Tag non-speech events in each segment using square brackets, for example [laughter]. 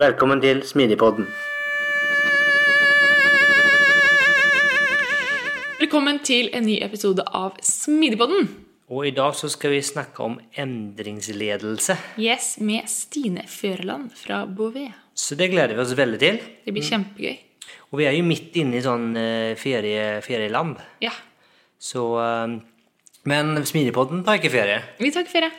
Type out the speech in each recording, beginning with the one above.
Velkommen til Smidigpodden. Velkommen til en ny episode av Smidigpodden. Og i dag så skal vi snakke om endringsledelse. Yes, med Stine Føreland fra Bouvet. Så det gleder vi oss veldig til. Det blir kjempegøy. Og vi er jo midt inne i sånn eh, ferie, ferieland. Ja. Så eh, Men Smidigpodden tar ikke ferie. Vi tar ikke ferie.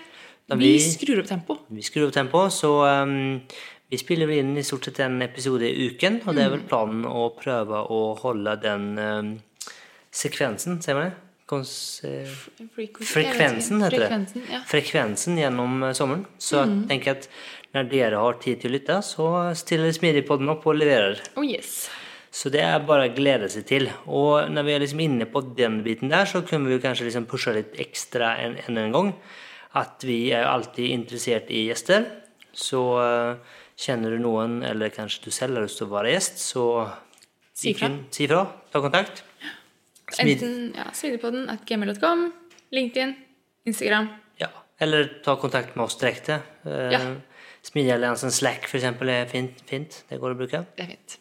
Vi vi- skrur opp tempo. Vi skrur opp tempo, så eh, vi spiller inn i stort sett en episode i uken. Og det er vel planen å prøve å holde den eh, sekvensen, ser man det? Kons eh, Frekvensen heter det. Frekvensen, ja. frekvensen gjennom eh, sommeren. Så jeg tenker at når dere har tid til å lytte, så stiller Smidigpodden opp og leverer. Oh yes. Så det er bare å glede seg til. Og når vi er liksom inne på den biten der, så kunne vi kanskje liksom pushe litt ekstra enn en, en gang. At vi er alltid interessert i gjester. Så eh, kjenner du noen, eller kanskje du selv har lyst til å være gjest, så Si fra. Si fra. Ta kontakt. Smid Enten ja, smidigpodden at gmail.com, LinkedIn, Instagram. ja. Eller ta kontakt med oss direkte. Eh, Ja. Smidigalliansen Slack for eksempel er fint. fint. Det går å bruke. Det er fint.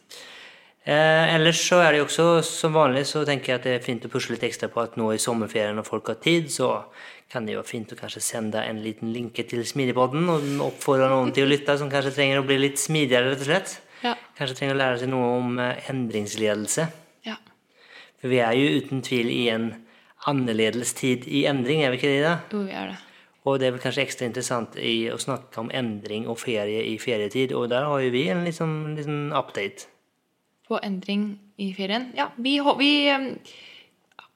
Eh, ellers så er det jo også som vanlig så tenker jeg at det er fint å pusle litt ekstra på at nå i sommerferien når folk har tid, så kan det jo være fint å kanskje sende en liten linke til Smidigpodden og oppfordre noen til å lytte som kanskje trenger å bli litt smidigere, rett og slett. Ja. Kanskje trenger å lære seg noe om eh, endringsledelse. ja. For vi er jo uten tvil i en annerledes tid i endring, er vi ikke det? da? Jo, vi er det. Og det er vel kanskje ekstra interessant i å snakke om endring og ferie i ferietid, og der har jo vi en liten, liten update. På endring i ferien. Ja, vi, vi,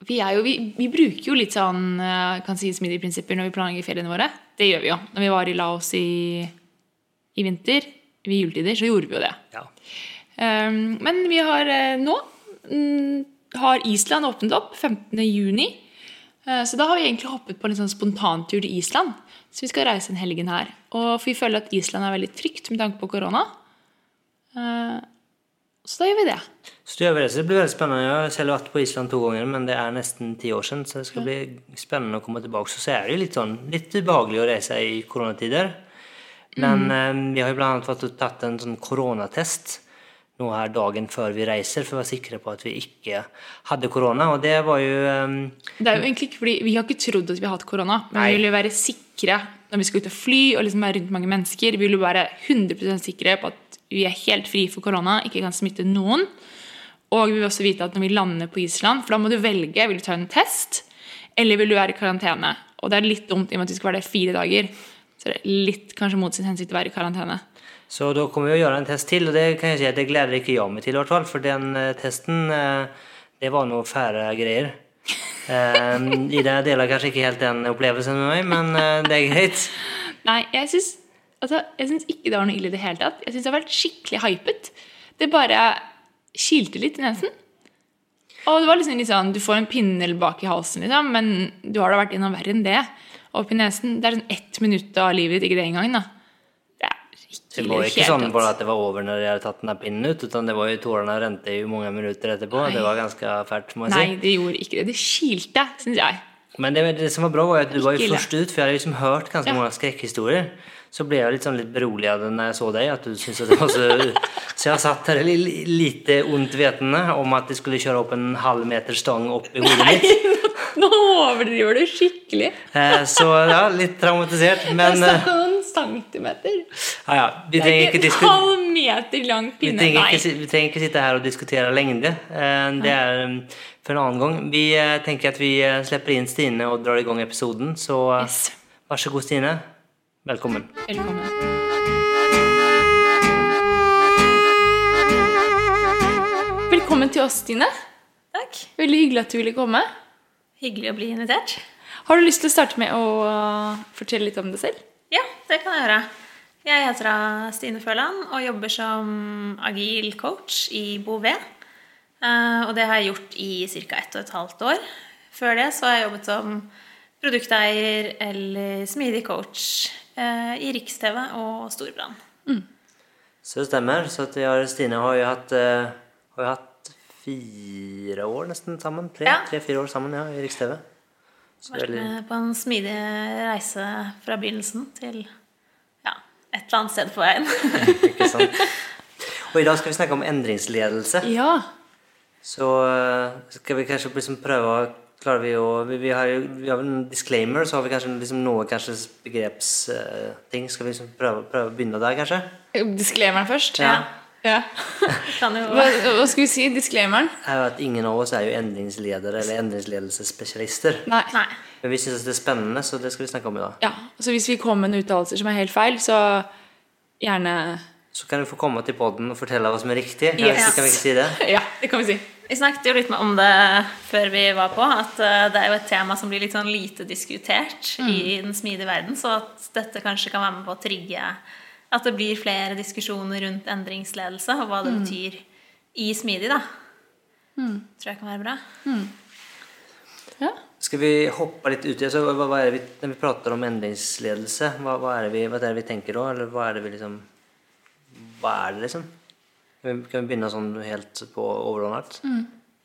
vi jo vi, vi bruker jo litt sånn eh, kan si smidige prinsipper når vi planlegger feriene våre. Det gjør vi jo. Når vi var i Laos i, i vinter, ved juletider, så gjorde vi jo det. Ja. Um, men vi har eh, nå mm, har Island åpnet opp 15. juni. Eh, så da har vi egentlig hoppet på en sånn spontantur til Island. Så vi skal reise en helgen her. Og for vi føler at Island er veldig trygt med tanke på korona. Eh, så da gjør vi det. Så gjør vi det. Så det blir veldig spennende. Jeg har selv vært på Island to ganger, men det er nesten ti år siden, så det skal bli spennende å komme tilbake. Så er det jo litt sånn litt ubehagelig å reise i koronatider. Men eh, vi har jo fått tatt en sånn koronatest nå her dagen før vi reiser, for å være sikre på at vi ikke hadde korona. Og det var jo um, Det er jo egentlig ikke fordi Vi har ikke trodd at vi har hatt korona, men Nei. vi vil jo være sikre når vi skal ut og fly og liksom være rundt mange mennesker. Vi vil jo være 100% sikre på at vi er helt fri for korona, ikke kan smitte noen. Og vi vil også vite at når vi lander på Island, for da må du velge vil du ta en test eller vil du være i karantene. Og det er litt dumt i og med at vi skal være der fire dager. Så det er litt kanskje mot sin hensikt å være i karantene. Så da kommer vi å gjøre en test til, og det kan jeg si at det gleder ikke jeg meg til, i hvert fall. For den eh, testen, eh, det var noe fæle greier. Eh, Ida deler kanskje ikke helt den opplevelsen med meg, men det er greit. Nei, jeg syns, altså, ikke det var noe ille i det hele tatt. Jeg syns det har vært skikkelig hypet. Det bare kilte litt i nesen. Og det var liksom litt sånn, Du får en pinne bak i halsen, liksom, men du har da vært innom verre enn det. Opp i nesen. Det er sånn ett minutt av livet ditt, ikke det engang. da. Det Det var ikke sånn bare at det var over når jeg hadde tatt den der pinnen ut, utan det var jo tårene rente i mange minutter etterpå. Nei. Det var ganske fælt, må jeg Nei, si. det gjorde ikke det. Det kilte, syns jeg. Men det, det som var bra, var at du var jo først ut, for jeg hadde liksom hørt ganske Ja. mange skrekkhistorier. Så ble jeg litt sånn litt beroliget når jeg så deg, at du syntes det var så [laughs] Så jeg satt her li- li- lite ondt vetende om at de skulle kjøre opp en halv meter stang opp i hodet Nei, mitt. nå overdriver du skikkelig. Eh, Så ja, litt traumatisert, [laughs] men eh, centimeter. Ja, ja. Vi Det trenger er ikke, en halv meter lang vi, trenger ikke, vi trenger ikke sitte her og diskutere lengde. Eh, Det er um, for en annen gang. Vi eh, tenker at vi eh, slipper inn Stine og drar i gang episoden. Så eh, Yes. vær så god, Stine. Velkommen. Velkommen. Velkommen til oss, Stine. Takk. Veldig hyggelig at du ville komme. Hyggelig å bli invitert. Har du lyst til å starte med å fortelle litt om deg selv? Det kan jeg gjøre. Jeg heter Stine Førland og jobber som agil coach i Bouvet. Eh, Og det har jeg gjort i ca. ett og et halvt år. Før det så har jeg jobbet som produkteier eller smidig coach eh, i Riks-TV og Storbrann. Så det stemmer. Så at jeg og Stine har jo hatt, eh, har jo hatt fire år nesten sammen. Ja. Tre-fire år sammen ja, i Riks-TV. Vært med på en smidig reise fra begynnelsen til ja, et eller annet sted på veien. [laughs] Ikke sant? [laughs] Og i dag skal vi snakke om endringsledelse. Ja. Så eh, skal vi kanskje liksom prøve å Klarer vi å Vi, vi har jo vi har en disclaimer, så har vi kanskje liksom noe kanskje begrepsting. skal vi liksom prøve, prøve å begynne der, kanskje? Disclaimer først. Ja. Ja. [laughs] kan jo Hva, hva skal vi si? Disclaimeren? er jo at ingen av oss er jo endringsledere eller endringsledelsesspesialister. Nei. Nei. Men vi syns det er spennende, så det skal vi snakke om i dag. Ja, så hvis vi kommer med en uttalelse som er helt feil, så gjerne Så kan du få komme til poden og fortelle hva som er riktig. Yes. kan vi ikke si det? [laughs] Ja, det kan vi si. Vi snakket jo litt om det før vi var på, at eh, det er jo et tema som blir litt sånn lite diskutert i den smidige verden, så at dette kanskje kan være med på å trigge at det blir flere diskusjoner rundt endringsledelse og hva det betyr i smidig, da. Tror jeg kan være bra. Ja. Skal vi hoppe litt ut i altså, hva, hva det vi, Når vi prater om endringsledelse, hva, hva, er det vi, hva er det vi tenker da? Eller hva er det vi liksom Hva er det, liksom? Kan vi, kan vi begynne sånn helt på overordnet?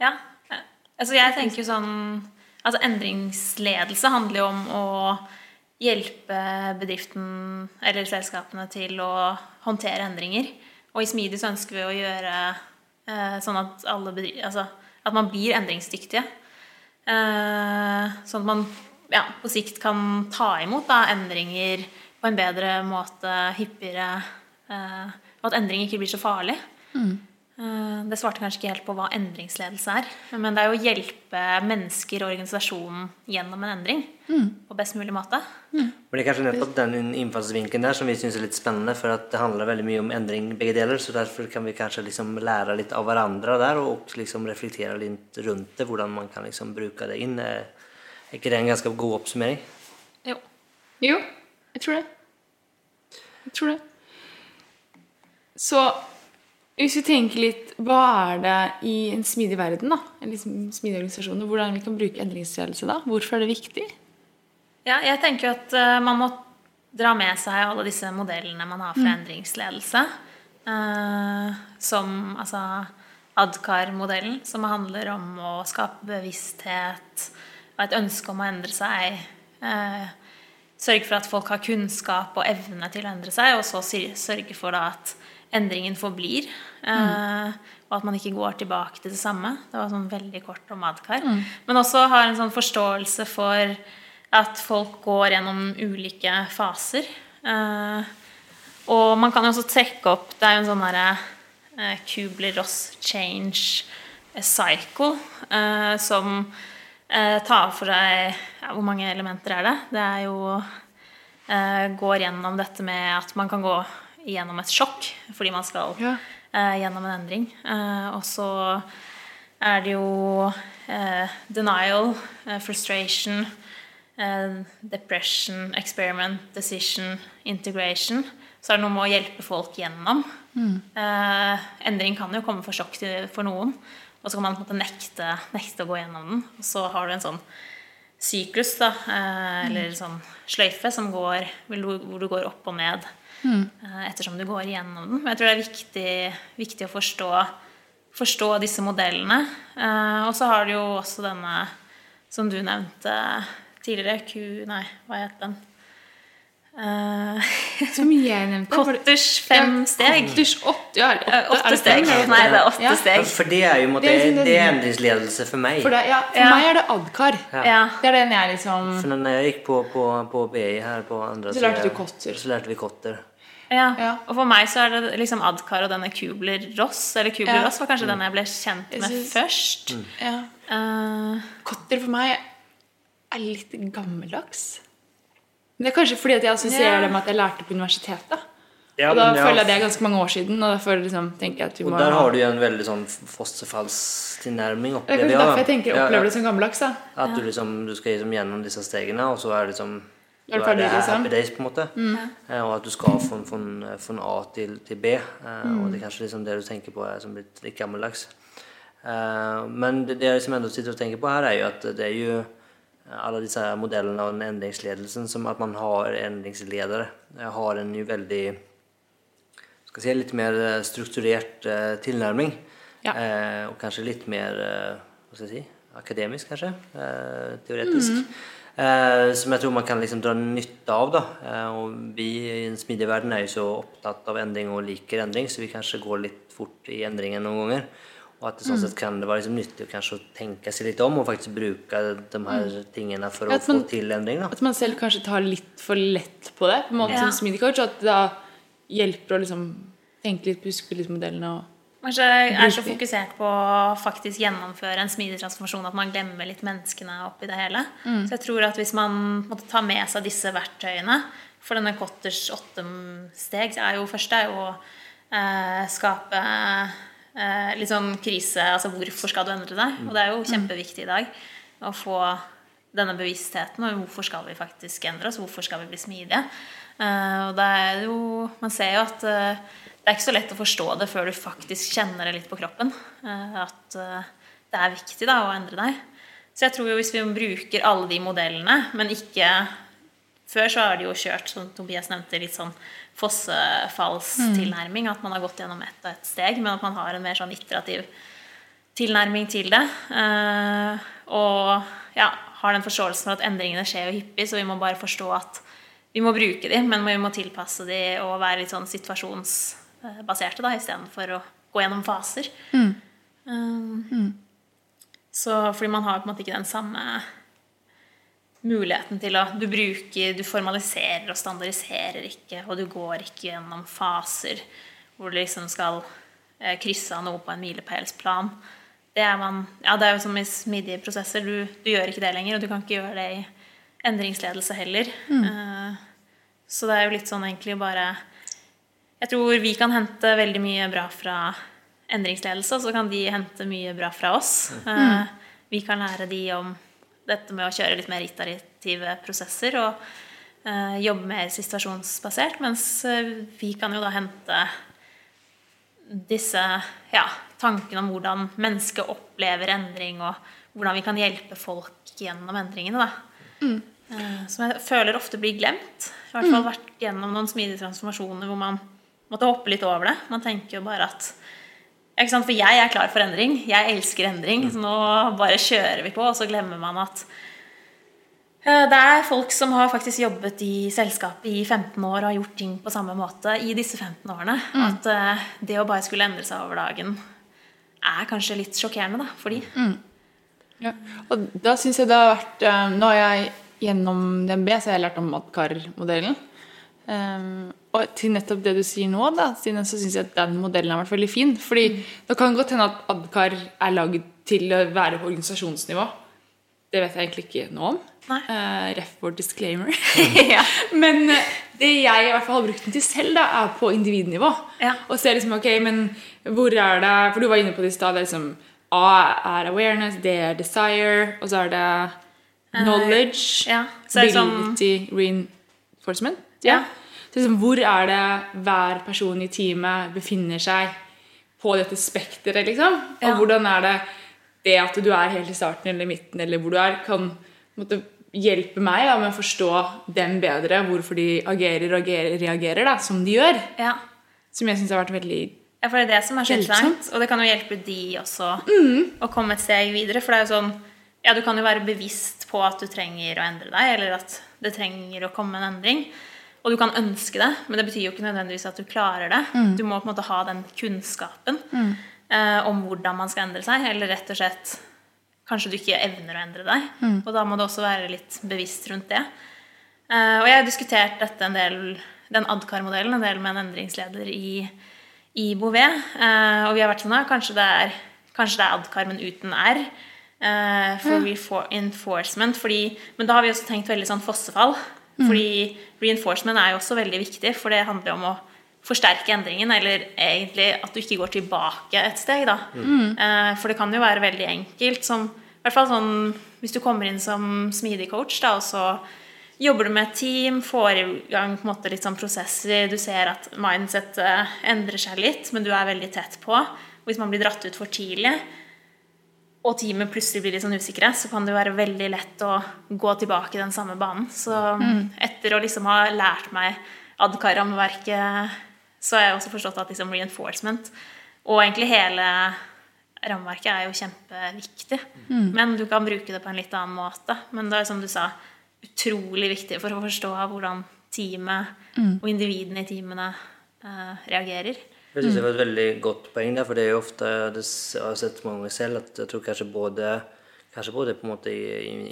Ja. eh, Altså jeg tenker jo sånn Altså endringsledelse handler jo om å hjelpe bedriften eller selskapene til å håndtere endringer. Og i Smidig så ønsker vi å gjøre eh, sånn at altså, at man blir endringsdyktige. Eh, sånn at man ja, på sikt kan ta imot da, endringer på en bedre måte, hyppigere. eh, og at endring ikke blir så farlig. Eh, Det svarte kanskje ikke helt på hva endringsledelse er. Men det er jo å hjelpe mennesker og organisasjonen gjennom en endring på best mulig måte. Men det er kanskje nettopp den innfallsvinkelen der som vi syns er litt spennende, for at det handler veldig mye om endring begge deler, så derfor kan vi kanskje liksom lære litt av hverandre der, og liksom reflektere litt rundt det, hvordan man kan liksom bruke det inn. Er ikke det en ganske god oppsummering? Jo. Jo, jeg tror det. Jeg tror det. Så hvis vi tenker litt Hva er det i en smidig verden, da? En liksom smidig organisasjon, og hvordan vi kan bruke endringsledelse da? Hvorfor er det viktig? Ja, jeg tenker at eh, man må dra med seg alle disse modellene man har for endringsledelse. Uh, som altså Adkar-modellen, som handler om å skape bevissthet og et ønske om å endre seg. Uh, sørge for at folk har kunnskap og evne til å endre seg, og så sørge for da at endringen forblir. Mm. og at man ikke går tilbake til det samme. Det var sånn veldig kort om Adkar. Men også har en sånn forståelse for at folk går gjennom ulike faser. Eh, og man kan jo også trekke opp Det er jo en sånn derre eh, Kubler-Ross change cycle eh, som eh, tar for seg ja, Hvor mange elementer er det? Det er jo eh, Går gjennom dette med at man kan gå gjennom et sjokk fordi man skal Ja. eh, gjennom en endring. Eh, og så er det jo eh, denial, eh, frustration, eh, depression, experiment, decision, integration. Så er det noe med å hjelpe folk gjennom. Eh, endring kan jo komme for sjokk til, for noen. Og så kan man på en måte nekte, nekte å gå gjennom den. Og så har du en sånn syklus, da, eh, eller sånn sløyfe, som går, hvor du går opp og ned eh, ettersom du går gjennom den. Men jeg tror det er viktig, viktig å forstå, forstå disse modellene. Eh, og så har du jo også denne som du nevnte tidligere, Q... Nei, hva het den? Uh, Så mye jeg nevnte. [laughs] Kotters fem steg. Kotters åtte, ja, åtte, Åtte steg. Nei, det er åtte Ja. steg. For det er jo måte, Det er liksom det, det- er endringsledelse for meg. For, det, ja, for Ja. meg er det Adkar. Ja. Det er den jeg liksom For når jeg gikk på, på, på BI her på andre Så lærte du kotter. Så lærte vi kotter. Ja. Ja. Og for meg så er det liksom Adkar og denne Kubler-Ross. Eller Kubler-Ross var kanskje den jeg ble kjent med synes- først. ja. Uh... Kotter for meg er litt gammeldags. Men det er kanskje fordi at jeg assosierer yeah. det med at jeg lærte på universitetet. Ja, og da men ja, føler jeg det er ganske mange år siden. Og derfor liksom, tenker jeg at vi Og må der har du jo en veldig sånn fosterfallstilnærming, Det er kanskje derfor jeg tenker opplever ja. det som gammeldags. da At du liksom du skal liksom gjennom disse stegene, og så er det liksom Da er det liksom. happy days, på en måte. Eh, Og at du skal fra, fra A til, til B. eh, Og det er kanskje liksom det du tenker på, som litt, litt gammeldags. Eh, Men det, det jeg liksom enda sitter og tenker på her, er jo at det er jo alle disse modellene og den endringsledelsen, som at man har endringsledere, eh, har en jo veldig skal si, litt mer eh, strukturert eh, tilnærming. Ja. Eh, og kanskje litt mer eh, hva skal jeg si, akademisk, kanskje. Eh, teoretisk. Eh, som jeg tror man kan liksom dra nytte av. Eh, og vi i den smidige verden er jo så opptatt av endring og liker endring, så vi kanskje går litt fort i endringen noen ganger. Og at det sånn sett kan det være liksom nyttig å tenke seg litt om og faktisk bruke de her tingene for å man- få til endring. da. At man selv kanskje tar litt for lett på det, på en måte Ja. som smidig coach. og At det da hjelper å liksom tenke litt på huske litt modellene og Kanskje er så fokusert på å faktisk gjennomføre en smidig transformasjon at man glemmer litt menneskene oppi det hele. Så jeg tror at hvis man måtte ta med seg disse verktøyene For denne Cotters åtte steg er jo første er jo å eh, skape eh, litt sånn krise Altså hvorfor skal du endre deg? Og det er jo kjempeviktig i dag å få denne bevisstheten og hvorfor skal vi faktisk endre oss, hvorfor skal vi bli smidige. Eh, og det er jo Man ser jo at eh, det er ikke så lett å forstå det før du faktisk kjenner det litt på kroppen. eh, at eh, det er viktig da å endre deg. Så jeg tror jo hvis vi bruker alle de modellene, men ikke Før så har de jo kjørt, som Tobias nevnte, litt sånn fossefallstilnærming. At man har gått gjennom ett og ett steg, men at man har en mer sånn iterativ tilnærming til det. Eh, og ja, har den forståelsen for at endringene skjer jo hyppig, så vi må bare forstå at vi må bruke de, men vi må tilpasse de og være litt sånn situasjonsbaserte da, istedenfor å gå gjennom faser. Eh, Så fordi man har på en måte ikke den samme muligheten til å Du bruker, du formaliserer og standardiserer ikke, og du går ikke gjennom faser hvor du liksom skal eh, krysse av noe på en milepælsplan. Det er man Ja, det er jo som i smidige prosesser. Du, du gjør ikke det lenger, og du kan ikke gjøre det i endringsledelse heller. Eh, så det er jo litt sånn egentlig bare Jeg tror vi kan hente veldig mye bra fra endringsledelse, og så kan de hente mye bra fra oss. Mm. vi kan lære de om dette med å kjøre litt mer iterative prosesser og eh, jobbe mer situasjonsbasert, mens eh, vi kan jo da hente disse ja, tankene om hvordan mennesket opplever endring, og hvordan vi kan hjelpe folk gjennom endringene. Da. Mm. Som jeg føler ofte blir glemt. I hvert fall vært gjennom noen smidige transformasjoner hvor man måtte hoppe litt over det. Man tenker jo bare at? For jeg er klar for endring. Jeg elsker endring. Så nå bare kjører vi på, og så glemmer man at eh, det er folk som har faktisk jobbet i selskapet i 15 år og har gjort ting på samme måte i disse 15 årene. At eh, det å bare skulle endre seg over dagen er kanskje litt sjokkerende da, for de. Ja. Og da syns jeg det har vært eh, Nå har jeg gjennom DNB så har jeg lært om Madkar-modellen. Um, og til nettopp det du sier nå, da, Stine, så syns jeg at den modellen har vært veldig fin. Fordi det kan godt hende at Adkar er lagd til å være på organisasjonsnivå. Det vet jeg egentlig ikke noe om. Nei. Uh, ref for disclaimer. [laughs] ja. [laughs] Men eh, det jeg i hvert fall har brukt den til selv, da, er på individnivå. Ja. Og se liksom, ok, men hvor er det For du var inne på det i stad. Liksom, A er awareness, D er desire, og så er det knowledge, ja. Så er det sånn- ability, reinforcement. Ja. Så liksom, hvor er det hver person i teamet befinner seg på dette spekteret, liksom? Og Ja. hvordan er det det at du er helt i starten eller midten, eller hvor du er, kan måtte, hjelpe meg da, med å forstå dem bedre, hvorfor de agerer og reagerer da, som de gjør. ja. Som jeg syns har vært veldig Ja, for det er det som er så interessant. Og det kan jo hjelpe de også å komme et steg videre. For det er jo sånn Ja, du kan jo være bevisst på at du trenger å endre deg, eller at det trenger å komme en endring. Og du kan ønske det, men det betyr jo ikke nødvendigvis at du klarer det. Du må på en måte ha den kunnskapen eh, om hvordan man skal endre seg, eller rett og slett Kanskje du ikke evner å endre deg. Og da må du også være litt bevisst rundt det. Eh, og jeg har diskutert dette en del, den Adkar-modellen en del med en endringsleder i, i Bouvet. Eh, og vi har vært sånn at kanskje det er, kanskje det er Adkar, men uten R. eh, for enforcement. Fordi, men da har vi også tenkt veldig sånn fossefall. Fordi reinforcement er jo også veldig viktig, for det handler om å forsterke endringen, eller egentlig at du ikke går tilbake et steg, da. Mm. for det kan jo være veldig enkelt, som i hvert fall sånn hvis du kommer inn som smidig coach, da, og så jobber du med et team, får i gang på en måte litt sånn prosesser, du ser at mindsettet endrer seg litt, men du er veldig tett på. Hvis man blir dratt ut for tidlig, og teamet plutselig blir litt sånn usikre, så kan det være veldig lett å gå tilbake i den samme banen. Så etter å liksom ha lært meg Adkar-rammeverket, så har jeg også forstått at liksom reinforcement og egentlig hele rammeverket er jo kjempeviktig. Men du kan bruke det på en litt annen måte. Men det er som du sa, utrolig viktig for å forstå hvordan teamet og individene i teamene eh, reagerer. Jeg synes det var et veldig godt poeng der, for det er jo ofte det har jeg har sett mange ganger selv at jeg tror kanskje både Kanskje både på en måte i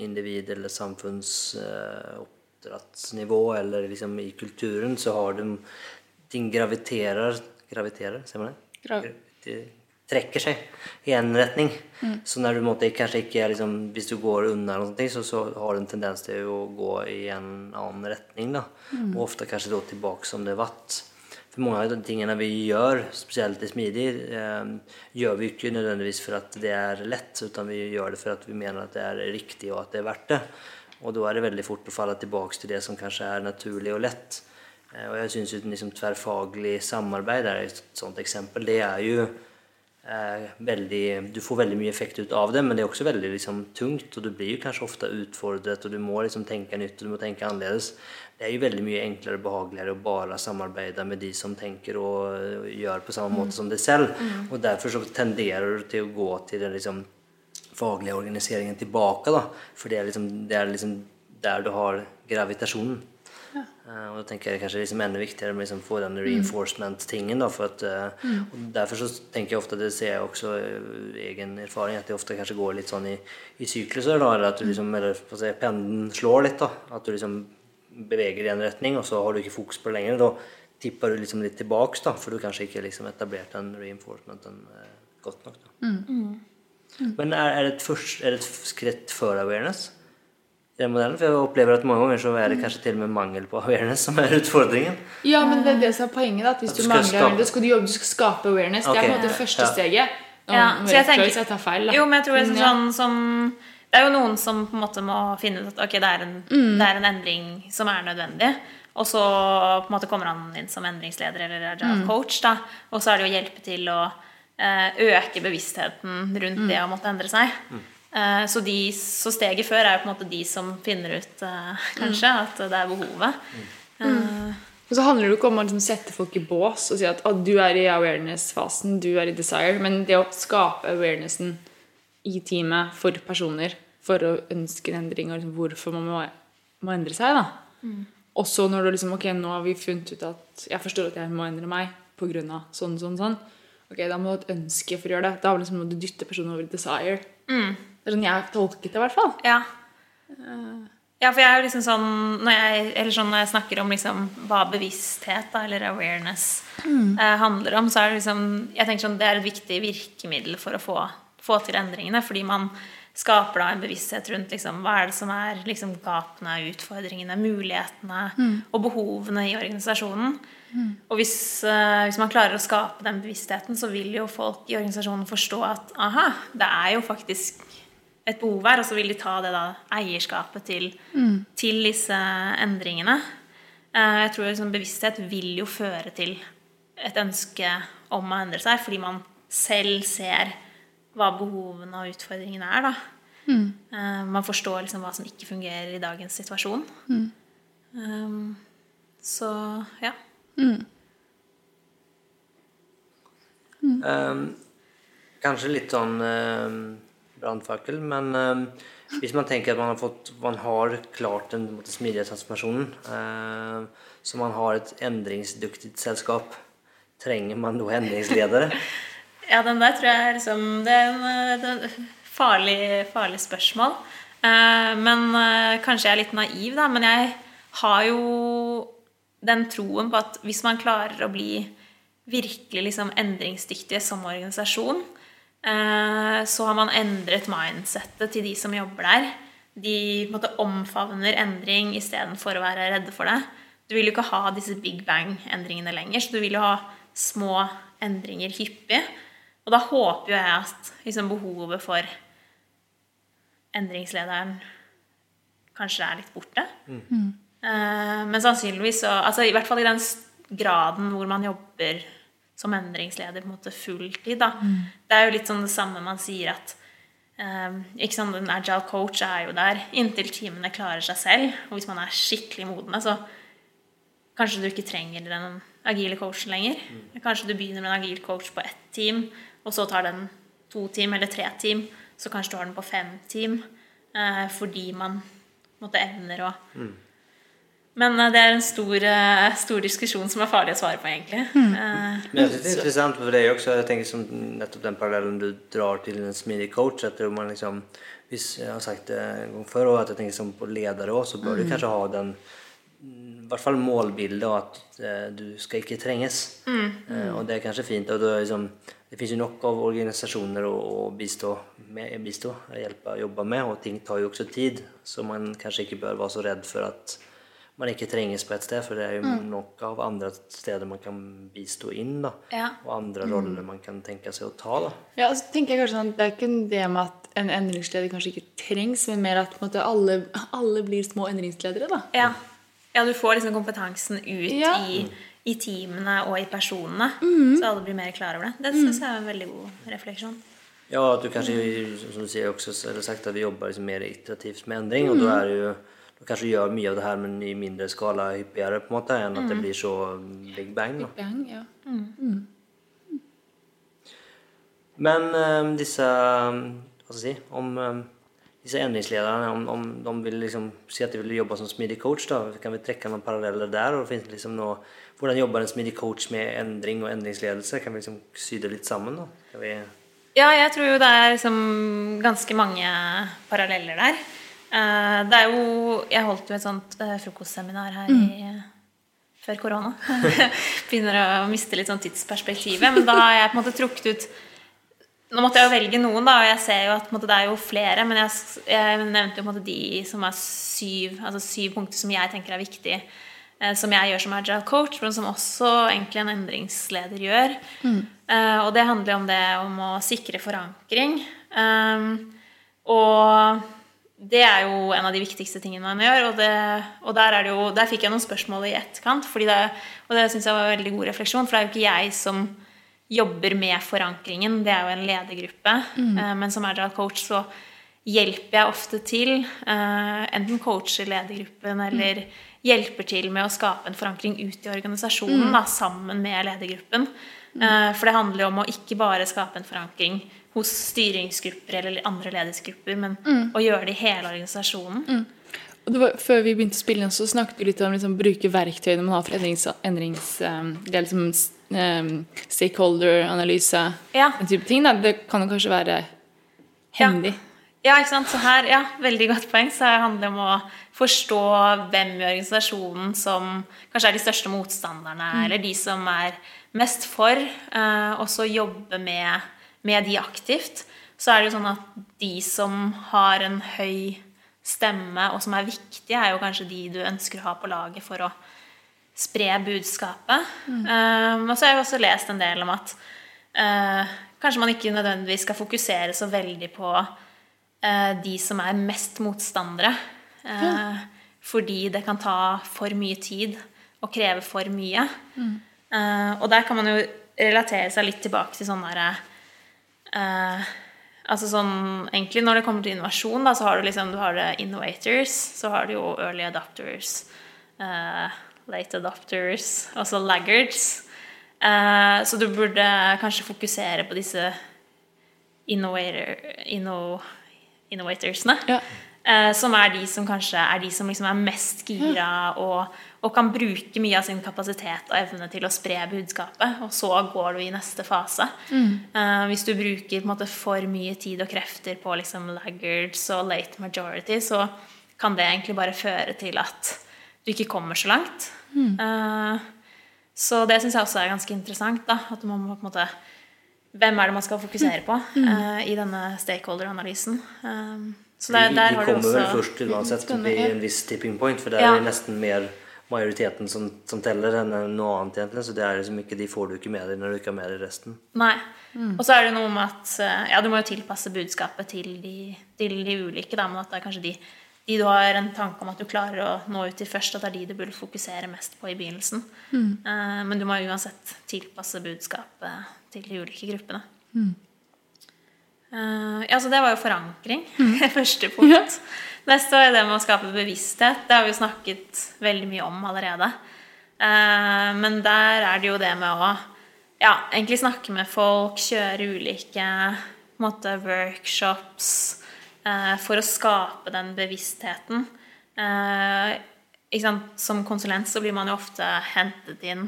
individ- eller samfunnsoppdrattsnivå eller liksom i kulturen så har de Ting graviterer Graviterer, ser man det? Gra- Det trekker seg i en retning. Så når du måtte, kanskje ikke liksom, hvis du går unna, eller noe, så, så har du en tendens til å gå i en annen retning. Da. Og ofte kanskje da tilbake som det vatt. For mange av de tingene vi gjør, spesielt i smidig, eh, gjør vi ikke nødvendigvis for at det er lett, utan vi gjør det for at vi mener at det er riktig og at det er verdt det. Og da er det veldig fort å falle tilbake til det som kanskje er naturlig og lett. Eh, Og jeg syns liksom tverrfaglig samarbeid er et sånt eksempel. Det er jo eh, veldig Du får veldig mye effekt ut av det, men det er også veldig liksom, tungt. Og du blir jo kanskje ofte utfordret, og du må liksom tenke nytt og du må tenke annerledes. Det er jo veldig mye enklere og behageligere å bare samarbeide med de som tenker og eh, gjør på samme måte som deg selv. Og derfor så tenderer du til å gå til den liksom, faglige organiseringen tilbake. Da. For det er liksom, det er liksom der du har gravitasjonen. Eh, og da tenker jeg kanskje liksom enda viktigere med liksom få den reinforcement-tingen. da, for at, mm. og Derfor så tenker jeg ofte, det ser jeg også i egen erfaring, at det ofte kanskje går litt sånn i, i sykluser. da, Eller at du liksom, eller si, pendelen slår litt. da, At du liksom beveger i en retning, og så har du ikke fokus på det lenger. Da tipper du liksom litt tilbake, da, for du kanskje ikke liksom etablert den reinforcementen eh, godt nok. da. Men er, er, det et først, er det et skritt før awareness? modellen? For jeg opplever at mange ganger så er det kanskje til og med mangel på awareness som er utfordringen. Ja, men det er det som er poenget. at Hvis At du, du mangler awareness, skal du jobbe, du skal skape awareness. Det er på en måte det første Ja. steget. Ja, så jeg tenker- jeg tar feil. Da. Jo, men jeg tror det er sånn som Det er jo noen som på en måte må finne ut at ok, det er en, det er en endring som er nødvendig. Og så på en måte kommer han inn som endringsleder eller agile coach. da, Og så er det å hjelpe til å eh, øke bevisstheten rundt det å måtte endre seg. Eh, så, de, så steget før er jo på en måte de som finner ut eh, kanskje at det er behovet. Eh, Og så handler det jo ikke om å liksom sette folk i bås og si at oh, du er i awareness-fasen, du er i desire. Men det å skape awarenessen i teamet for personer for å ønske en endring, og liksom hvorfor man må, må endre seg. da. Og så når du liksom Ok, nå har vi funnet ut at jeg forstår at jeg må endre meg pga. sånn, sånn, sånn. Ok, Da må du ha et ønske for å gjøre det. Da liksom må du dytte personen over i desire. Det er sånn jeg tolket det, i hvert fall. Ja. Ja, for jeg er jo liksom sånn Når jeg, eller sånn når jeg snakker om liksom hva bevissthet da, eller awareness eh, handler om, så er det liksom Jeg tenker sånn det er et viktig virkemiddel for å få, få til endringene. Fordi man skaper da en bevissthet rundt liksom, hva er det som er liksom, gapene, utfordringene, mulighetene og behovene i organisasjonen. Og hvis, uh, hvis man klarer å skape den bevisstheten, så vil jo folk i organisasjonen forstå at aha, det er jo faktisk et behov her, og så vil de ta det da eierskapet til, til disse endringene. Uh, Jeg tror liksom bevissthet vil jo føre til et ønske om å endre seg, fordi man selv ser hva behovene og utfordringene er. da. Eh, Man forstår liksom hva som ikke fungerer i dagens situasjon. Um, så ja. Ehm, kanskje litt sånn uh, brannfakkel. Men uh, hvis man tenker at man har, fått, man har klart den måte, smidige transformasjonen, uh, så man har et endringsdyktig selskap, trenger man da endringsledere? [laughs] Ja, den der tror jeg er liksom Det er en, en farlig, farlig spørsmål. Eh, men eh, kanskje jeg er litt naiv, da. Men jeg har jo den troen på at hvis man klarer å bli virkelig liksom endringsdyktige som organisasjon, eh, så har man endret mindsettet til de som jobber der. De på en måte, omfavner endring istedenfor å være redde for det. Du vil jo ikke ha disse big bang-endringene lenger, så du vil jo ha små endringer hyppig. Og da håper jo jeg at liksom, behovet for endringslederen kanskje er litt borte. Mm. Uh, men sannsynligvis så altså, I hvert fall i den graden hvor man jobber som endringsleder på en måte fulltid. Da. Mm. Det er jo litt sånn det samme man sier at um, ikke sant, En agile coach er jo der inntil timene klarer seg selv. Og hvis man er skikkelig modne, så kanskje du ikke trenger den agile coachen lenger. Mm. Kanskje du begynner med en agil coach på ett team, og så tar den to team eller tre team. Så kanskje du har den på fem team eh, fordi man måtte evner å mm. Men eh, det er en stor, eh, stor, diskusjon som er farlig å svare på, egentlig. Mm. Eh, Men jeg synes det er interessant for deg også. Jeg tenker som nettopp den parallellen du drar til en smidig coach. at man liksom, Hvis jeg har sagt det en gang før, og at jeg tenker som på ledere også, så bør mm. du kanskje ha den i hvert fall målbildet og at eh, du skal ikke trenges. Mm. Eh, og det er kanskje fint. og det, er liksom, det finnes jo nok av organisasjoner å, å bistå, med, bistå, hjelpe å jobbe med, og ting tar jo også tid. Så man kanskje ikke bør være så redd for at man ikke trenges på et sted, for det er jo mm. nok av andre steder man kan bistå inn. da, ja. Og andre mm. roller man kan tenke seg å ta. da. Ja, så tenker jeg kanskje sånn, Det er ikke det med at en endringsleder kanskje ikke trengs, men mer at måte, alle, alle, blir små endringsledere. da. Ja. Ja, du får liksom kompetansen ut ja. i, i, teamene og i personene. Mm. Så alle blir mer klar over det. Det syns jeg er en veldig god refleksjon. Ja, at du kanskje, som du sier også, eller sagt, at vi jobber liksom mer iterativt med endring. Mm. Og da er det jo du kanskje gjør mye av det her, men i mindre skala hyppigere på en måte, enn at mm. det blir så big bang. Da. Big bang, ja. Mm. Men um, disse Hva skal jeg si om um, disse endringslederne, om, om, de vil liksom si at de vil jobbe som smidig coach, da, kan vi trekke noen paralleller der? og det liksom noe, Hvordan jobber en smidig coach med endring og endringsledelse? Kan vi liksom sy det litt sammen? da? Vi... Ja, jeg tror jo det er liksom ganske mange paralleller der. Eh, det er jo Jeg holdt jo et sånt eh, frokostseminar her mm. i før korona. Begynner [laughs] å miste litt sånn tidsperspektivet. Men da har jeg på en måte trukket ut nå måtte jeg jo velge noen, da, og jeg ser jo at måtte, det er jo flere. Men jeg, jeg nevnte jo måtte, de som er syv, altså syv punkter som jeg tenker er viktige. Eh, som jeg gjør som agile coach, men som også egentlig en endringsleder gjør. Mm. Eh, og det handler jo om det om å sikre forankring. Um, og det er jo en av de viktigste tingene man gjør. Og, det, og der, jo, der, fikk jeg noen spørsmål i etterkant, det, og det syns jeg var en veldig god refleksjon. For det er jo ikke jeg som jobber med forankringen. Det er jo en ledergruppe. Mm. Eh, men som agile coach så hjelper jeg ofte til. Eh, enten coacher ledergruppen eller mm. hjelper til med å skape en forankring ut i organisasjonen mm. da, sammen med ledergruppen. Mm. Eh, for det handler jo om å ikke bare skape en forankring hos styringsgrupper eller andre ledergrupper, men mm. å gjøre det i hele organisasjonen. Var, før vi begynte å spille inn, så snakket du litt om liksom, bruke verktøyene man har for endrings... endrings um, det er liksom um, stakeholder-analyse, ja. den type ting. Da. Det kan jo kanskje være hendig. Ja. ja. ikke sant. Så her, ja, veldig godt poeng. Så det handler om å forstå hvem i organisasjonen som kanskje er de største motstanderne, mm. eller de som er mest for, uh, og så jobbe med, med de aktivt. Så er det jo sånn at de som har en høy stemme, og som er viktige, er jo kanskje de du ønsker å ha på laget for å spre budskapet. Mm. Um, og så har jeg også lest en del om at uh, kanskje man ikke nødvendigvis skal fokusere så veldig på uh, de som er mest motstandere. Uh, mm. Fordi det kan ta for mye tid og kreve for mye. Mm. og der kan man jo relatere seg litt tilbake til sånn derre Altså sånn, egentlig Når det kommer til innovasjon, da, så har du liksom du har innovators, så har du jo early adopters. Uh, late adopters, altså laggards. Uh, så du burde kanskje fokusere på disse innovator, inno, innovatorsene. Ja. Uh, som er de som kanskje er de som liksom er mest gira og, og kan bruke mye av sin kapasitet og evne til å spre budskapet. Og så går du i neste fase. Eh, hvis du bruker på en måte, for mye tid og krefter på liksom, laggards og late majority, så kan det egentlig bare føre til at du ikke kommer så langt. Eh, så det syns jeg også er ganske interessant. Da, at man må på en måte Hvem er det man skal fokusere på uh, i denne stakeholder-analysen? Eh, så der, vi, der vi har du kommer vel først til uansett til ja. en viss tipping point, for det er Ja. nesten mer majoriteten som, som teller enn noe annet, egentlig. Så det er liksom ikke, de får du ikke med deg når du ikke har med deg resten. Nei. Og så er det noe med at eh, ja, du må jo tilpasse budskapet til de, til de ulike. Da, men at det er kanskje de, de du har en tanke om at du klarer å nå ut til først, at det er de du burde fokusere mest på i begynnelsen. Eh, men du må uansett tilpasse budskapet til de ulike gruppene. Eh, ja, så det var jo forankring. [laughs] Første punkt. Neste år er det med å skape bevissthet. Det har vi jo snakket veldig mye om allerede. Eh, men der er det jo det med å ja, egentlig snakke med folk, kjøre ulike måte, workshops eh, for å skape den bevisstheten. Eh? Som konsulent så blir man jo ofte hentet inn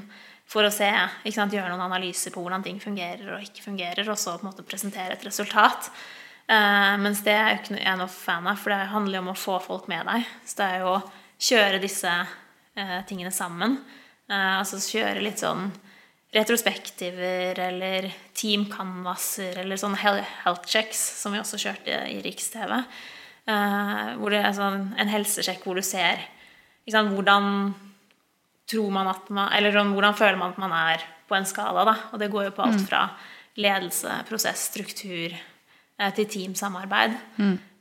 for å se, gjøre noen analyser på hvordan ting fungerer og ikke fungerer, og så på en måte presentere et resultat. Eh, mens det er jo ikke noe jeg er noe fan av, for det handler jo om å få folk med deg. Så det er jo å kjøre disse uh, tingene sammen. Uh, altså kjøre litt sånn retrospektiver eller team canvaser eller sånne health checks, som vi også kjørte i Riks-TV. Eh, hvor det er sånn en helsesjekk hvor du ser sant, hvordan tror man at man Eller sånn, hvordan føler man at man er på en skala, da. Og det går jo på alt fra ledelse, prosess, struktur til teamsamarbeid.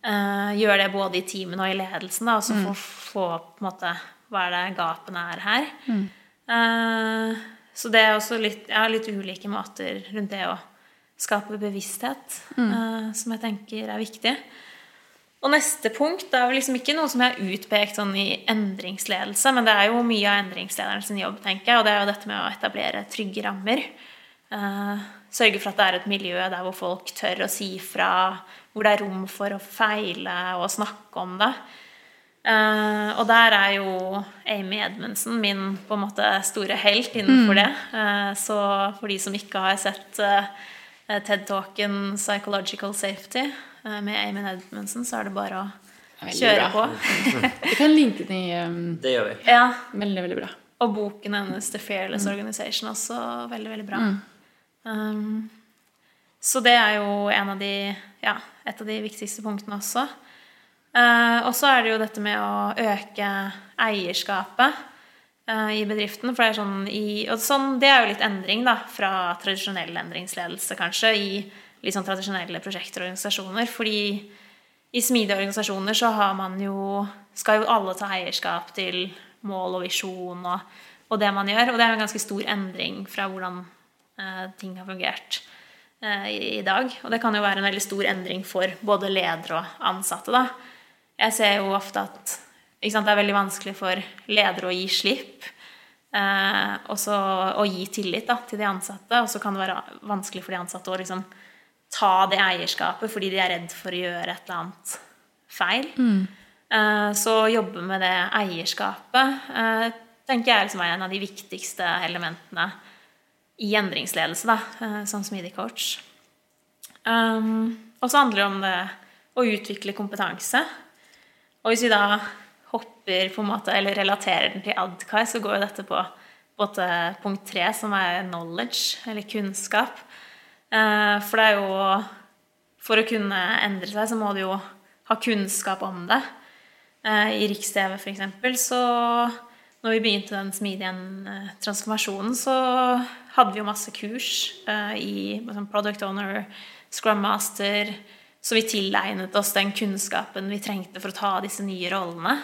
Eh, gjør det både i teamen og i ledelsen, da, og så få, få på en måte hva er det gapene er her. Eh, så det er også litt, ja, litt ulike måter rundt det å skape bevissthet, uh, som jeg tenker er viktig. Og neste punkt det er vel liksom ikke noe som jeg har utpekt sånn i endringsledelse, men det er jo mye av endringslederen sin jobb, tenker jeg, og det er jo dette med å etablere trygge rammer. Eh, sørge for at det er et miljø der hvor folk tør å si fra, hvor det er rom for å feile og snakke om det. Uh, og der er jo Amy Edmundsen min på en måte store helt innenfor det. Uh, så for de som ikke har sett uh, TED-talken 'Psychological Safety' eh, med Amy Edmundsen, så er det bare å kjøre bra. på. [laughs] Vi kan linke den i um, Det gjør vi. ja, Veldig, veldig bra. og boken hennes 'The Fearless Organization' også veldig, veldig bra. Um, så det er jo en av de, ja, et av de viktigste punktene også. Uh, og så er det jo dette med å øke eierskapet uh, i bedriften. For det er sånn i Og sånn, det er jo litt endring, da, fra tradisjonell endringsledelse, kanskje, i litt sånn tradisjonelle prosjekter og organisasjoner. Fordi i smidige organisasjoner så har man jo Skal jo alle ta eierskap til mål og visjon og, og det man gjør. Og det er jo en ganske stor endring fra hvordan ting har fungert eh, i, i dag. Og det kan jo være en veldig stor endring for både ledere og ansatte, da. Jeg ser jo ofte at sant, det er veldig vanskelig for ledere å gi slipp. Eh, og å gi tillit da, til de ansatte. Og så kan det være vanskelig for de ansatte å liksom, ta det eierskapet fordi de er redd for å gjøre et eller annet feil. Eh, så jobbe med det eierskapet eh, tenker jeg liksom er en av de viktigste elementene i endringsledelse, da, eh, som smidig coach. Um, og så handler det om det å utvikle kompetanse. Og hvis vi da hopper på en måte, eller relaterer den til ADKAI, så går jo dette på både punkt tre, som er knowledge, eller kunnskap. Uh, for det er jo For å kunne endre seg, så må du jo ha kunnskap om det. Uh, I Riks-TV, eksempel, så når vi begynte den smidige transformasjonen, så hadde vi jo masse kurs uh, i liksom Product Owner, Scrum Master, så vi tilegnet oss den kunnskapen vi trengte for å ta disse nye rollene.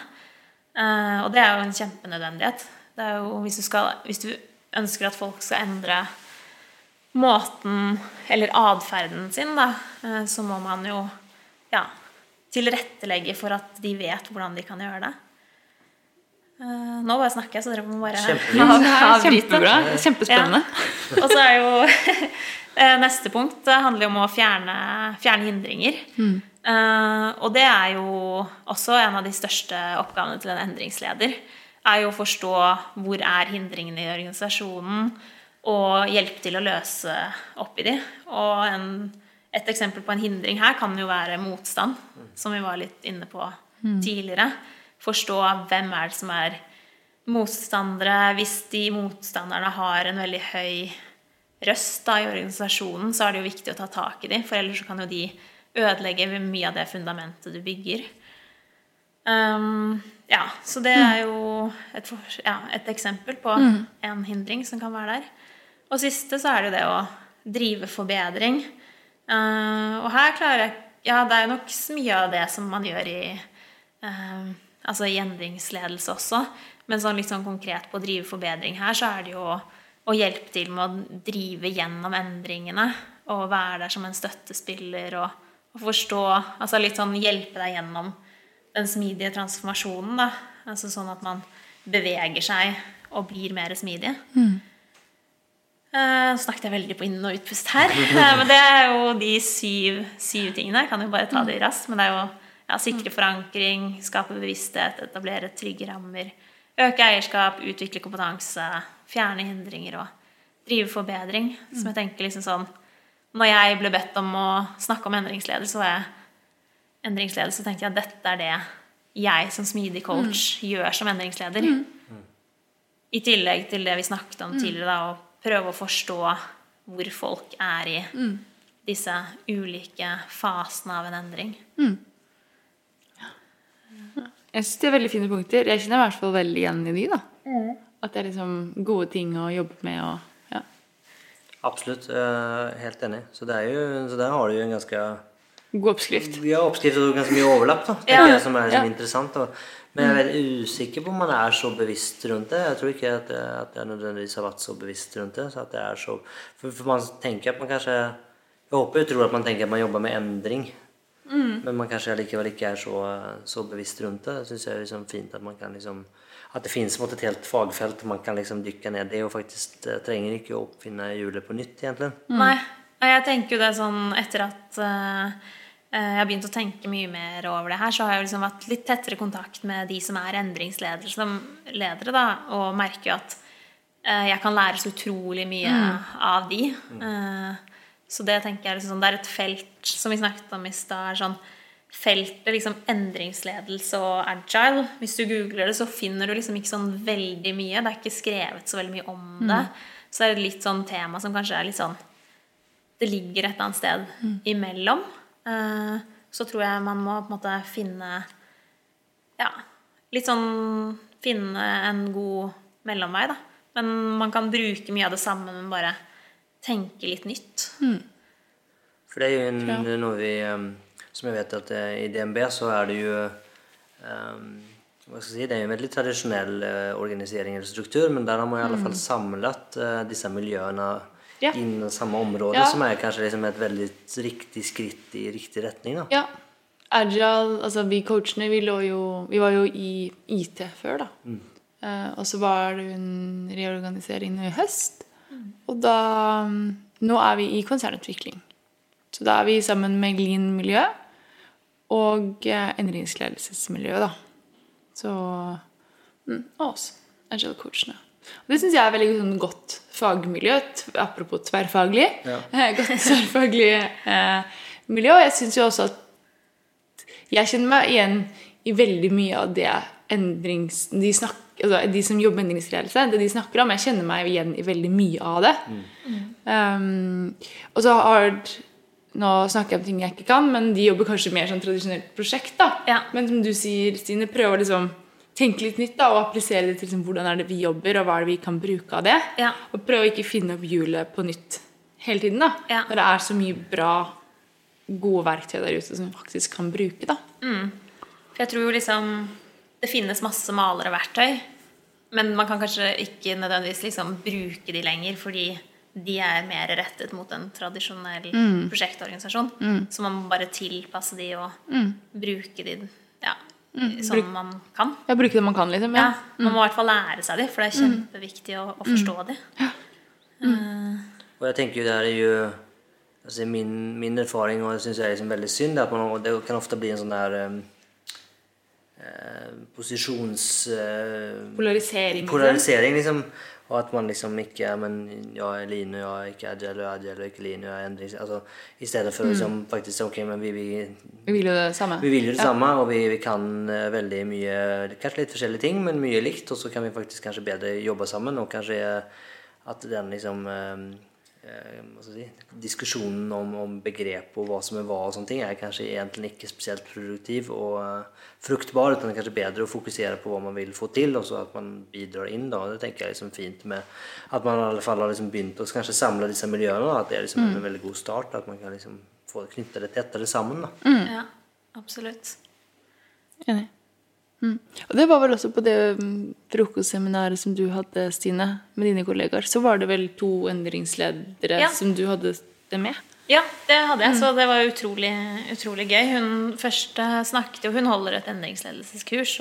Uh, og det er jo en kjempenødvendighet. Det er jo, hvis, du skal, hvis du ønsker at folk skal endre måten eller atferden sin, da, eh, så må man jo ja, tilrettelegge for at de vet hvordan de kan gjøre det. Eh, nå bare snakker jeg, så dere må bare. Ja, avbryte. Kjempespennende. Kjempespennende. Og så er jo [laughs] eh, neste punkt handler jo om å fjerne, fjerne hindringer. Mm. og det er jo også en av de største oppgavene til en endringsleder. Er jo å forstå hvor er hindringene i organisasjonen, og hjelpe til å løse opp i de. Og en, et eksempel på en hindring her kan jo være motstand, som vi var litt inne på tidligere. Forstå hvem er det som er motstandere. Hvis de motstanderne har en veldig høy røst da, i organisasjonen, så er det jo viktig å ta tak i dem, for ellers så kan jo de ødelegge mye av det fundamentet du bygger. Um, ja, så det er jo et, ja, et eksempel på en hindring som kan være der. Og siste så er det jo det å drive forbedring. Uh, og her klarer jeg Ja, det er jo nok mye av det som man gjør i uh, Altså i endringsledelse også. Men sånn litt sånn konkret på å drive forbedring her, så er det jo å, hjelpe til med å drive gjennom endringene. Og være der som en støttespiller og, og forstå Altså litt sånn hjelpe deg gjennom den smidige transformasjonen, da. Altså sånn at man beveger seg og blir mer smidig. Mm. Uh, snakket jeg veldig på inn- og utpust her. [laughs] Men det er jo de syv, syv tingene. Jeg kan jo bare ta det raskt. Men det er jo ja, sikre forankring, skape bevissthet, etablere trygge rammer, øke eierskap, utvikle kompetanse, fjerne hindringer og drive forbedring. Som jeg tenker liksom sånn Når jeg ble bedt om å snakke om endringsledelse, så var jeg endringsleder, så tenkte jeg at dette er det jeg som smidig coach gjør som endringsleder. I tillegg til det vi snakket om tidligere, da, å prøve å forstå hvor folk er i disse ulike fasene av en endring. Jeg synes det er veldig fine punkter. Jeg kjenner i hvert fall veldig igjen i de. da. At det er liksom gode ting å jobbe med. og ja. Absolutt. eh, helt enig. Så, det er jo, så der har du jo en ganske God oppskrift. Ja, oppskrift og ganske mye overlapp, da, tenker Ja. jeg, som er liksom Ja. interessant. Og, men jeg er veldig usikker på om man er så bevisst rundt det. Jeg tror ikke at, jeg- at jeg nødvendigvis har vært så bevisst rundt det. Så at det er så, for, for man tenker at man kanskje Jeg håper og tror at man tenker at man jobber med endring. Men man kanskje likevel ikke er så, så bevisst rundt det. Det syns jeg er liksom fint at man kan liksom At det fins et helt fagfelt man kan liksom dykke ned i og faktisk eh, trenger ikke å oppfinne hjulet på nytt, egentlig. Nei. Nei, Jeg tenker jo det sånn etter at eh, eh, jeg har begynt å tenke mye mer over det her, så har jeg liksom hatt litt tettere kontakt med de som er endringsledere som ledere, da, og merker jo at eh, jeg kan lære så utrolig mye av de. Eh, så det tenker jeg liksom sånn, det er et felt som vi snakket om i stad. sånn feltet liksom endringsledelse og agile. Hvis du googler det, så finner du liksom ikke sånn veldig mye. Det er ikke skrevet så veldig mye om det. Så det er et litt sånn tema som kanskje er litt sånn Det ligger et eller annet sted imellom. Uh, Så tror jeg man må på en måte finne Ja, litt sånn Finne en god mellomvei, da. Men man kan bruke mye av det samme, men bare tenke litt nytt. For det er jo en, det er noe vi um, Som jeg vet at eh, i DNB så er det jo um, hva skal jeg si, Det er jo en veldig tradisjonell eh, organisering eller struktur, men der har man i alle fall samlet eh, disse miljøene Ja. innen samme område, Ja. som er kanskje liksom et veldig riktig skritt i riktig retning. da. Ja. Agile, altså vi coachene, vi lå jo Vi var jo i IT før, da. Eh, og så var det en reorganisering nå i høst. Og da Nå er vi i konsernutvikling. Så da er vi sammen med Glin miljø og endringsledelsesmiljøet, da. Så mm, Og oss, Angel coachene. Og det syns jeg er veldig sånn, godt fagmiljø. Apropos tverrfaglig. Ja. [laughs] godt tverrfaglig eh, miljø. Og jeg syns jo også at jeg kjenner meg igjen i veldig mye av det endrings... De, snak, altså de som jobber med endringsledelse, det de snakker om. Jeg kjenner meg igjen i veldig mye av det. Um, og så har Nå snakker jeg om ting jeg ikke kan, men de jobber kanskje mer sånn tradisjonelt prosjekt. da. Ja. Men som du sier, Stine, prøve å liksom tenke litt nytt da, og applisere det til liksom, hvordan er det vi jobber, og hva er det vi kan bruke av det. Ja. Og prøve å ikke finne opp hjulet på nytt hele tiden. da. Ja. Når det er så mye bra, gode verktøy der ute som vi faktisk kan bruke. da. For jeg tror jo liksom det finnes masse malere-verktøy, men man kan kanskje ikke nødvendigvis liksom bruke de lenger, fordi de er mer rettet mot en tradisjonell prosjektorganisasjon. Så man må bare tilpasse de og bruke de ja, som man kan. Ja, bruke det man kan, liksom. Ja, Ja. Man må i hvert fall lære seg de, for det er kjempeviktig å, å forstå de. Og jeg tenker jo, det er jo ju alltså min, min erfaring og det syns jeg er liksom veldig synd at man, det kan ofte bli en sånn der eh, eh, positions... Eh, Polarisering. liksom. polarisering liksom. Og at man liksom ikke men jeg er Line, jeg er ikke agile och agile er ikke Line. jeg er endring, altså, I stedet for att liksom faktisk ok, men vi, vi, Vi vil jo det samme. vi vil jo det ja. samme, og vi, vi kan veldig mye, kanskje litt lite forskjellige ting men mye likt Og så kan vi faktisk kanskje bedre jobbe sammen og kanskje at den liksom eh, eh, ska jag om, om begrep og hva som er hva, og sånne sånt er kanskje egentlig ikke spesielt produktiv og uh, fruktbar utan det er kanskje bedre å fokusere på hva man vil få til, og så at man bidrar inn. Da. Det tenker jeg er liksom fint med at man i alle fall har liksom begynt å samle disse miljøene. Da. At det er liksom en veldig god start At man kan liksom få knytte det tettere sammen. Da. Mm. Ja, absolutt. Enig. Mm. Og det var vel også på det mm, frokostseminaret som du hadde, Stine, med dine kollegaer. Så var det vel to endringsledere Ja. som du hadde det med? Ja, det hadde jeg, så det var utrolig, utrolig gøy. Hun først eh, snakket jo Hun holder et endringsledelseskurs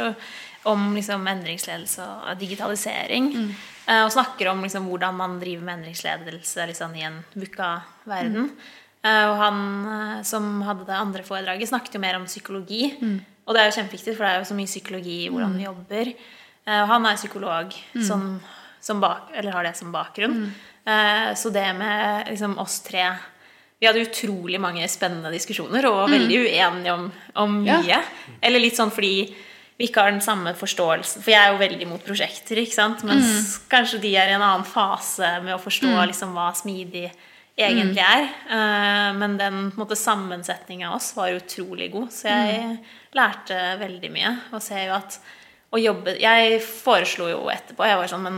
om liksom endringsledelse og digitalisering. Mm. Og snakker om liksom hvordan man driver med endringsledelse liksom i en VUCA-verden. Eh, Og han eh, som hadde det andre foredraget, snakket jo mer om psykologi. Og det er jo kjempeviktig, for det er jo så mye psykologi i hvordan vi jobber. Eh, Og han er psykolog som, som bak, eller har det som bakgrunn. Eh, Så det med liksom oss tre vi hadde utrolig mange spennende diskusjoner og var veldig uenige om, om mye. Ja. Eller litt sånn fordi vi ikke har den samme forståelsen. For jeg er jo veldig mot prosjekter, ikke sant? mens kanskje de er i en annen fase med å forstå liksom, hva smidig egentlig er. Eh, men den sammensetninga av oss var utrolig god, så jeg lærte veldig mye. Og ser jo at å jobbe Jeg foreslo jo etterpå Jeg var sånn, men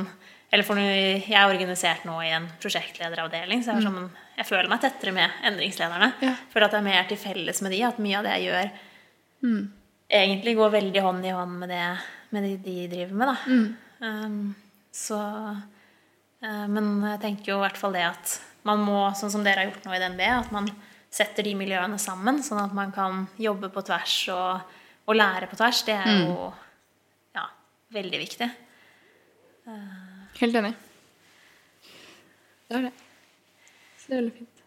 eller for jeg er organisert nå i en prosjektlederavdeling, så jeg, var sånn, jeg føler meg tettere med endringslederne. Ja. Føler at jeg er mer til felles med de, at mye av det jeg gjør, egentlig går veldig hånd i hånd med det med de, de driver med. Da. Um, så uh, Men jeg tenker jo i hvert fall det at man må, sånn som dere har gjort nå i DNB, at man setter de miljøene sammen, sånn at man kan jobbe på tvers og, og lære på tvers. Det er jo ja, veldig viktig. Helt enig. Det er det. Så det er veldig fint.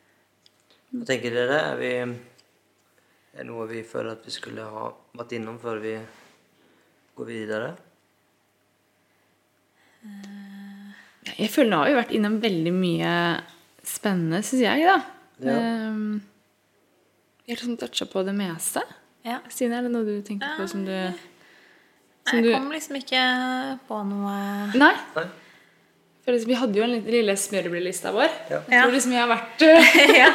Hva tenker dere? Er, är vi er noe vi føler at vi skulle ha vært innom før vi går videre? Jeg føler nå har vi vært innom veldig mye spennende, syns jeg, da. Ja. Um, vi har liksom toucha på det meste. Ja. Stine, er det noe du tenker på som du som Jeg kom liksom ikke på noe Nei? Nei. For liksom, vi hadde jo en liten- lille smørbrødlista vår. Ja. Jeg tror liksom jeg har vært uh, [laughs] ja.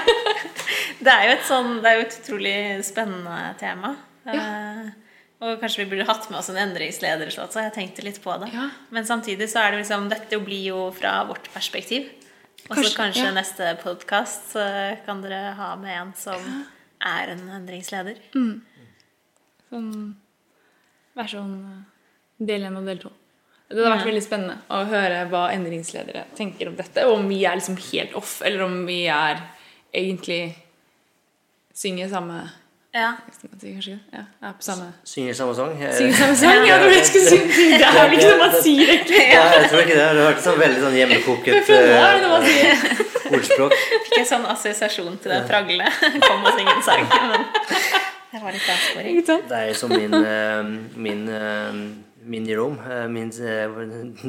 Det er jo et sånn Det er jo et utrolig spennende tema. Eh, og kanskje vi burde hatt med oss en endringsleder, så jeg tenkte litt på det. Ja. Men samtidig så er det liksom Dette blir jo fra vårt perspektiv. Og så Kanskje, kanskje ja. neste podkast kan dere ha med en som er en endringsleder. sånn Vær sånn uh, del én og del to. Det hadde vært veldig spennende å høre hva endringsledere tenker om dette. Og om vi er liksom helt off, eller om vi er egentlig synger samme Ja. Si? Ja, på samme Synger samme sång? Eh, Synger samme sang? Ja, skulle synge Det er vel ikke noe man sier, egentlig. Ja, jeg tror ikke det. Det hørtes sånn veldig sånn hjemmekoket det eh, ordspråk. Fikk en sånn assosiasjon til det pragle. [laughs] Kom og syng en sang. Men [laughs] det var litt avsporing. Det er som min, eh, min, eh, min Jerome, eh, min eh,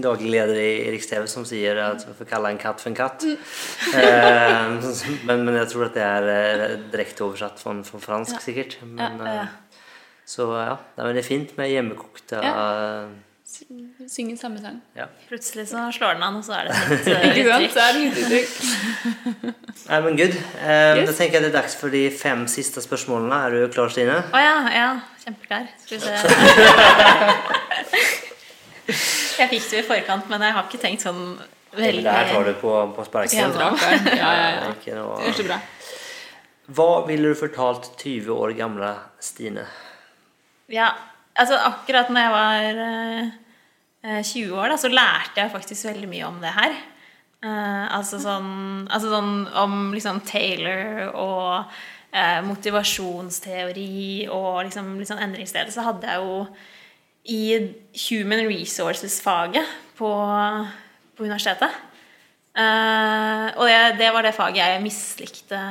daglig leder i Riks TV, som sier at vi får kalle en katt for en katt. Eh, [laughs] men, men jeg tror at det er direkte oversatt fra, fra fransk, sikkert. Men, Ja, ja. Så ja, det er fint med hjemmekokte Synge samme sang. ja. Plutselig så slår den an, og så er det et Ikke sant? uttrykk. Så er det nytt uttrykk. Nei, men good. Um, Yes. Da tenker jeg det er dags for de fem siste spørsmålene. Er du klar, Stine? Å ja, ja. Kjempeklar. Skal vi se. [laughs] Jeg fikk det i forkant, men jeg har ikke tenkt sånn veldig det her tar du på, på sparken. Ja, ja, ja. Ikke noe- Det er så bra. Hva ville du fortalt 20 år gamle Stine? Ja, altså akkurat når jeg var eh, eh, 20 år, da, så lærte jeg faktisk veldig mye om det her. Eh, altså, sånn, altså sånn om liksom Taylor og eh, motivasjonsteori og liksom, litt sånn endringsledelse, hadde jeg jo i Human Resources-faget på, på universitetet. Eh, og det, det var det faget jeg mislikte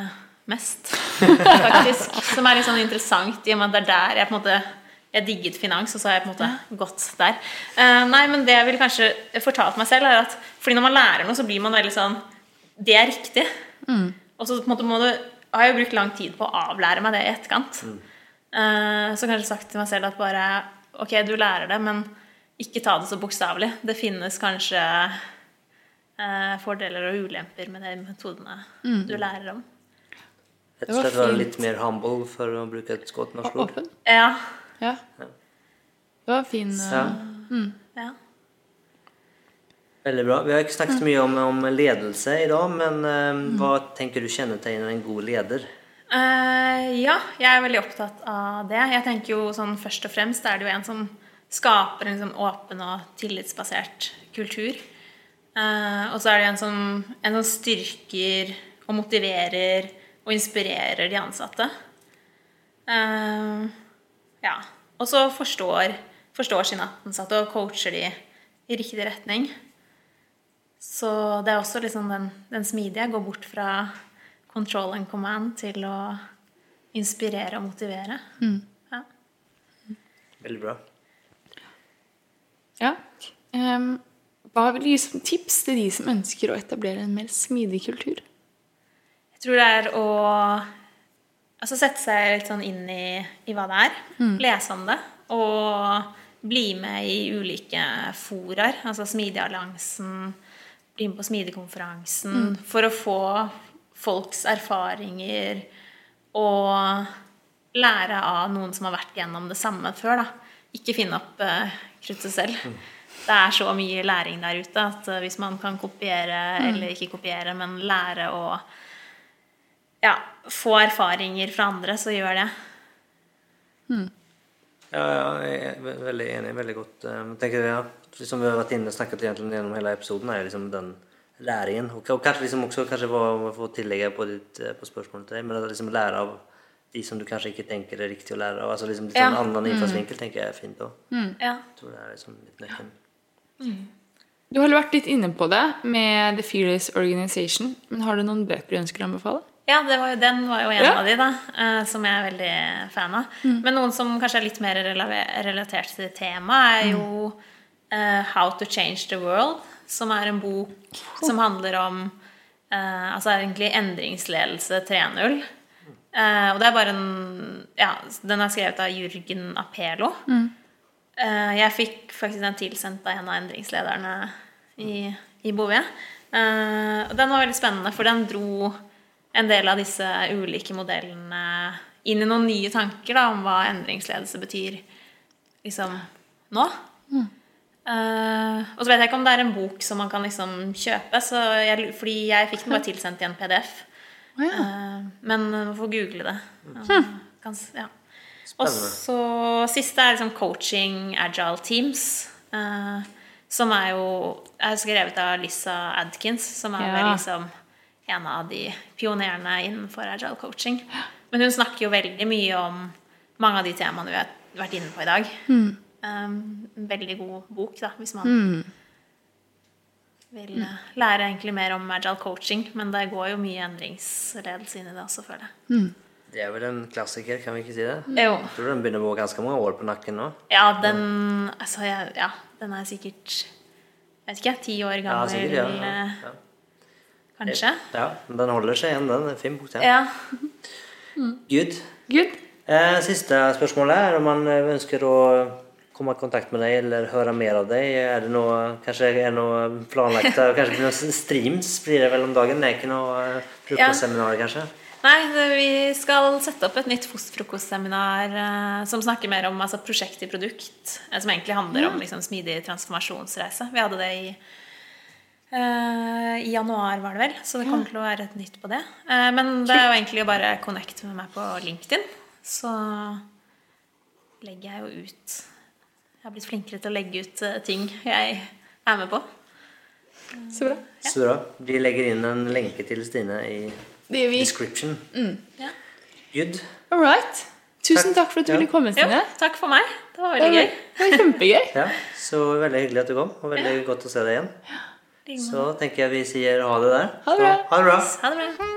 mest, faktisk. [laughs] Som er litt sånn interessant, i og med at det er der jeg på en måte jeg digget finans, og så har jeg på en måte gått der. Eh, nei, men det jeg ville kanskje fortalt meg selv, er at fordi når man lærer noe, så blir man veldig sånn Det er riktig. Og så på en måte må du har jo brukt lang tid på å avlære meg det i etterkant. Eh, så kanskje sagt til meg selv at bare Ok, du lærer det, men ikke ta det så bokstavelig. Det finnes kanskje eh, fordeler og ulemper med de metodene du lærer om. Rett Det og var slett være litt mer humble, for å bruke et godt norsk ord. Ja. Ja. Det var fin eh, Ja. ja. Veldig bra. Vi har ikke snakket mye om, om ledelse i dag, men eh, hva tenker du kjennetegner en god leder? Uh, ja, jeg er veldig opptatt av det. Jeg tenker jo sånn Først og fremst er det jo en som skaper en liksom åpen og tillitsbasert kultur. Uh, og så er det en som, en som styrker og motiverer og inspirerer de ansatte. Uh, ja. Og så forstår, forstår sine ansatte og coacher de i riktig retning. Så det er også liksom den, den smidige. Gå bort fra control and command til å inspirere og motivere. Ja. Veldig bra. Ja. Um, hva vil du gi som tips til de som ønsker å etablere en mer smidig kultur? Jeg tror det er å altså sette seg litt sånn inn i, i hva det er. Lese om det. Og bli med i ulike foraer. Altså Smidigalliansen, bli med på mm. For å få folks erfaringer og lære av noen som har vært gjennom det samme før. da. Ikke finne opp uh, kruttet selv. Det er så mye læring der ute at eh, hvis man kan kopiere eller ikke kopiere, men lære å ja, få erfaringer fra andre, så gjør det. Ja, ja, jeg er veldig enig. Veldig godt. Eh, Jeg tenker, ja, som vi har vært inne og snakket gjennom hele episoden, er liksom den læringen. Og, og kanskje liksom også kanskje få, få tillegge på, ditt, eh, på spørsmålet til deg, men at liksom lære av de som du kanskje ikke tenker er riktig å lære av. Altså liksom litt sånn Ja. annen innfallsvinkel tenker jeg er fint òg. Ja. Jeg tror det er liksom litt nøkkelen. Du har vært litt inne på det med The Fearless Organization, men har du noen bøker du ønsker å anbefale? Ja, det var jo, den var jo en Ja. av de, da, eh, som jeg er veldig fan av. Men noen som kanskje er litt mer relatert til temaet, er jo uh, How to Change the World, som er en bok som handler om uh, Altså egentlig endringsledelse 3.0. Uh, og det er bare en Ja, den er skrevet av Jürgen Apelo. Eh, jeg fikk faktisk den tilsendt av en av endringslederne i, i Bouvet. Uh, og den var veldig spennende, for den dro en del av disse ulike modellene inn i noen nye tanker da, om hva endringsledelse betyr liksom nå. Eh, og så vet jeg ikke om det er en bok som man kan liksom kjøpe, så jeg, fordi jeg fikk den bare tilsendt i en PDF. Oh, ja. uh, men man får google det. Mm. kan, ja. Og så siste er liksom coaching agile teams. Uh, som er jo er skrevet av Lisa Adkins, som er Ja. vel liksom en av de pionerene innenfor agile coaching. Men hun snakker jo veldig mye om mange av de temaene vi har vært inne på i dag. Mm. Um, en veldig god bok, da, hvis man vil uh, lære egentlig mer om agile coaching. Men det går jo mye endringsledelse inn i det også, føler jeg. Det er vel en klassiker, kan vi ikke si det? Jo. Jeg tror den begynner å gå ganske mange år på nakken nå. Ja, den Altså, ja, ja, den er sikkert Jeg vet ikke, ti år gammel. Ja, sikkert, ja. ja. Eh, ja. kanskje? ja den holder seg igjen, den. Er en Fin bok, den. Ja. Good. [laughs] Good. Eh, siste spørsmålet er om man eh, ønsker å komme i kontakt med deg eller høre mer av deg. Er det noe, kanskje er noe planlagt? eh, Kanskje blir noen streams blir det vel om dagen? Det er ikke noe frokostseminar, ja. kanskje? Nei, vi skal sette opp et nytt frokostseminar eh, som snakker mer om altså, prosjekt i produkt. Eh, som egentlig handler om liksom, smidig transformasjonsreise. Vi hadde det i Uh, I januar, var det vel. Så det kommer ja. til å være et nytt på det. Uh, men det er jo egentlig å bare connecte med meg på LinkedIn. Så legger jeg jo ut Jeg har blitt flinkere til å legge ut eh, ting jeg er med på. Så bra. Ja. Så bra. Vi legger inn en lenke til Stine i description. Mm. Ja. Good. All right. Tusen takk, takk for at du ja. ville komme, Stine. Jo, takk for meg. Det var veldig det var, gøy. Det var kjempegøy. ja, så veldig hyggelig at du kom, og veldig ja. godt å se deg igjen. Så tenker jeg vi sier ha det der. Ha det bra. Ha det bra.